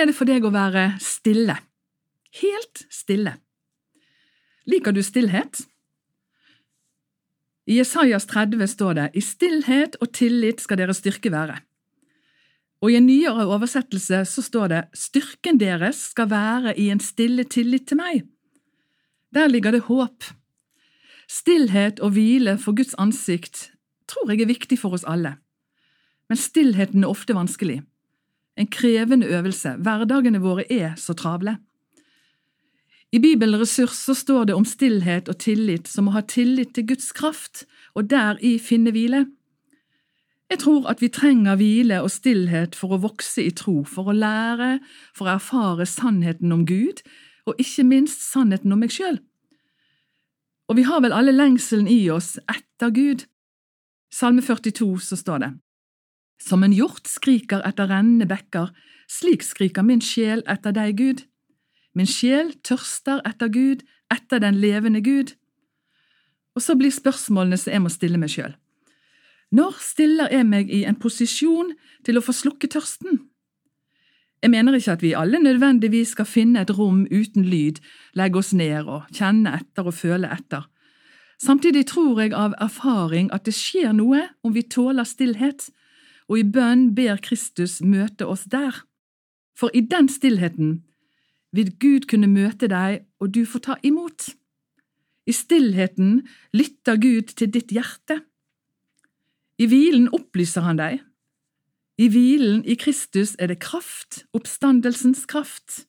er det for deg å være stille? Helt stille. Liker du stillhet? I Jesajas 30 står det I stillhet og tillit skal deres styrke være. Og i en nyere oversettelse så står det Styrken deres skal være i en stille tillit til meg. Der ligger det håp. Stillhet og hvile for Guds ansikt tror jeg er viktig for oss alle. Men stillheten er ofte vanskelig. En krevende øvelse. Hverdagene våre er så travle. I Bibelen ressurser står det om stillhet og tillit som å ha tillit til Guds kraft, og deri finne hvile. Jeg tror at vi trenger hvile og stillhet for å vokse i tro, for å lære, for å erfare sannheten om Gud, og ikke minst sannheten om meg sjøl. Og vi har vel alle lengselen i oss etter Gud. Salme 42 så står det. Som en hjort skriker etter rennende bekker, slik skriker min sjel etter deg, Gud. Min sjel tørster etter Gud, etter den levende Gud. Og så blir spørsmålene som jeg må stille meg sjøl. Når stiller jeg meg i en posisjon til å få slukke tørsten? Jeg mener ikke at vi alle nødvendigvis skal finne et rom uten lyd, legge oss ned og kjenne etter og føle etter. Samtidig tror jeg av erfaring at det skjer noe om vi tåler stillhet, og i bønn ber Kristus møte oss der. For i den stillheten vil Gud kunne møte deg, og du får ta imot. I stillheten lytter Gud til ditt hjerte. I hvilen opplyser han deg. I hvilen i Kristus er det kraft, oppstandelsens kraft.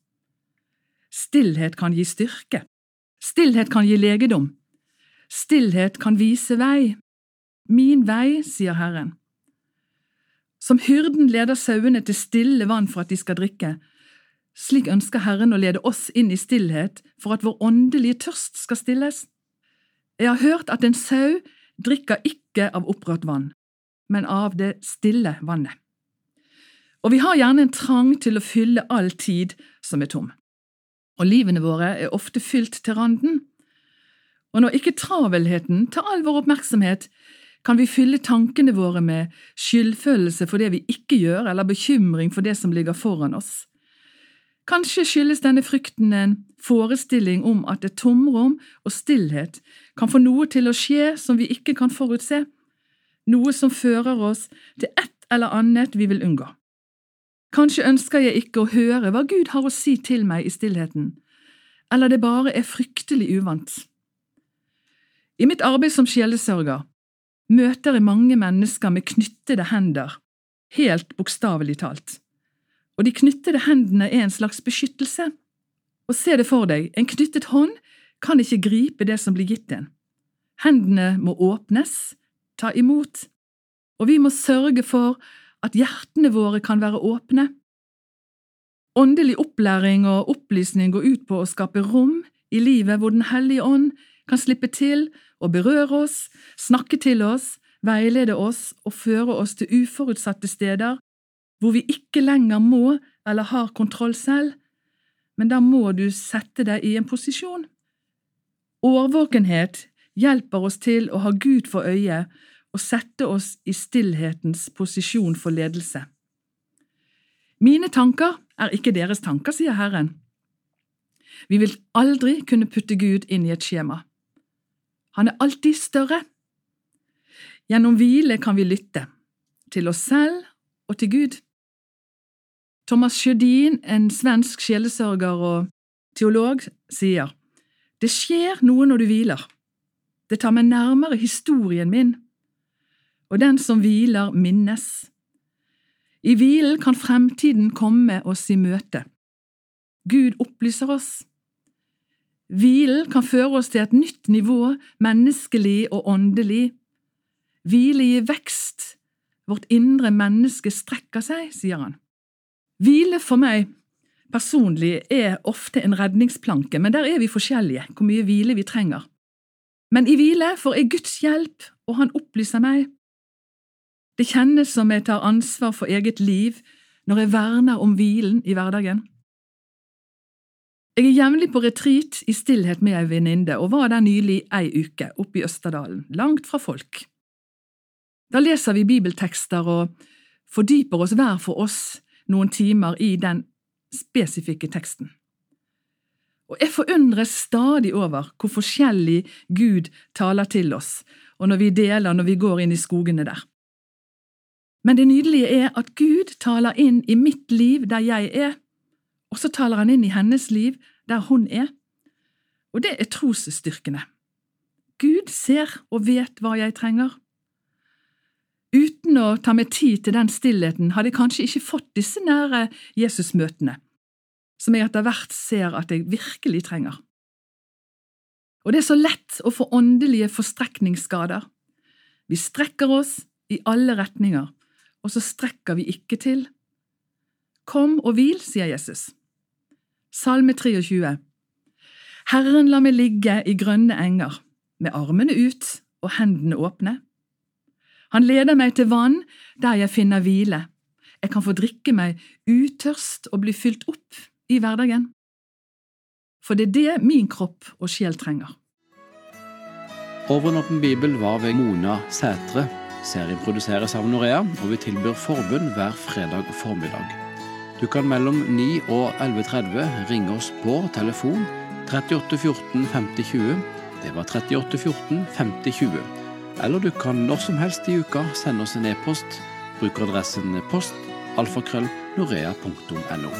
Stillhet kan gi styrke. Stillhet kan gi legedom. Stillhet kan vise vei. Min vei, sier Herren. Som hyrden leder sauene til stille vann for at de skal drikke, slik ønsker Herren å lede oss inn i stillhet for at vår åndelige tørst skal stilles. Jeg har hørt at en sau drikker ikke av opprørt vann, men av det stille vannet. Og vi har gjerne en trang til å fylle all tid som er tom. Og livene våre er ofte fylt til randen. Og når ikke travelheten tar all vår oppmerksomhet, kan vi fylle tankene våre med skyldfølelse for det vi ikke gjør, eller bekymring for det som ligger foran oss. Kanskje skyldes denne frykten en forestilling om at et tomrom og stillhet kan få noe til å skje som vi ikke kan forutse, noe som fører oss til et eller annet vi vil unngå. Kanskje ønsker jeg ikke å høre hva Gud har å si til meg i stillheten, eller det bare er fryktelig uvant. I mitt arbeid som sjelesørger møter jeg mange mennesker med knyttede hender, helt bokstavelig talt og de knyttede hendene er en slags beskyttelse. Og se det for deg, en knyttet hånd kan ikke gripe det som blir gitt en. Hendene må åpnes, ta imot, og vi må sørge for at hjertene våre kan være åpne. Åndelig opplæring og opplysning går ut på å skape rom i livet hvor Den hellige ånd kan slippe til og berøre oss, snakke til oss, veilede oss og føre oss til uforutsatte steder hvor vi ikke lenger må eller har kontroll selv, men da må du sette deg i en posisjon. Årvåkenhet hjelper oss til å ha Gud for øye og sette oss i stillhetens posisjon for ledelse. Mine tanker er ikke deres tanker, sier Herren. Vi vil aldri kunne putte Gud inn i et skjema. Han er alltid større. Gjennom hvile kan vi lytte, til oss selv og til Gud. Thomas Sjødin, en svensk sjelesørger og teolog, sier Det skjer noe når du hviler. Det tar meg nærmere historien min, og den som hviler, minnes. I hvilen kan fremtiden komme oss i møte. Gud opplyser oss. Hvilen kan føre oss til et nytt nivå, menneskelig og åndelig. Hvile gir vekst, vårt indre menneske strekker seg, sier han. Hvile for meg personlig er ofte en redningsplanke, men der er vi forskjellige, hvor mye hvile vi trenger. Men i hvile får jeg Guds hjelp, og Han opplyser meg. Det kjennes som jeg tar ansvar for eget liv når jeg verner om hvilen i hverdagen. Jeg er jevnlig på retreat i stillhet med ei venninne, og var der nylig ei uke, oppe i Østerdalen, langt fra folk. Da leser vi bibeltekster og fordyper oss hver for oss noen timer i den spesifikke teksten. Og jeg forundres stadig over hvor forskjellig Gud taler til oss, og når vi deler når vi går inn i skogene der. Men det nydelige er at Gud taler inn i mitt liv der jeg er, og så taler han inn i hennes liv der hun er. Og det er trosstyrkende. Gud ser og vet hva jeg trenger. Uten å ta meg tid til den stillheten hadde jeg kanskje ikke fått disse nære Jesusmøtene, som jeg etter hvert ser at jeg virkelig trenger. Og det er så lett å få åndelige forstrekningsskader. Vi strekker oss i alle retninger, og så strekker vi ikke til. Kom og hvil, sier Jesus. Salme 23 Herren lar meg ligge i grønne enger, med armene ut og hendene åpne. Han leder meg til vann der jeg finner hvile. Jeg kan få drikke meg utørst og bli fylt opp i hverdagen. For det er det min kropp og sjel trenger. Overnåpen bibel var ved Mona Sætre. Serien produseres av Norea, og vi tilbyr forbund hver fredag formiddag. Du kan mellom 9 og 11.30 ringe oss på telefon 38 14 50 20. Det var 38 14 50 20. Eller du kan når som helst i uka sende oss en e-post. Bruk adressen post alfakrøll norea.no.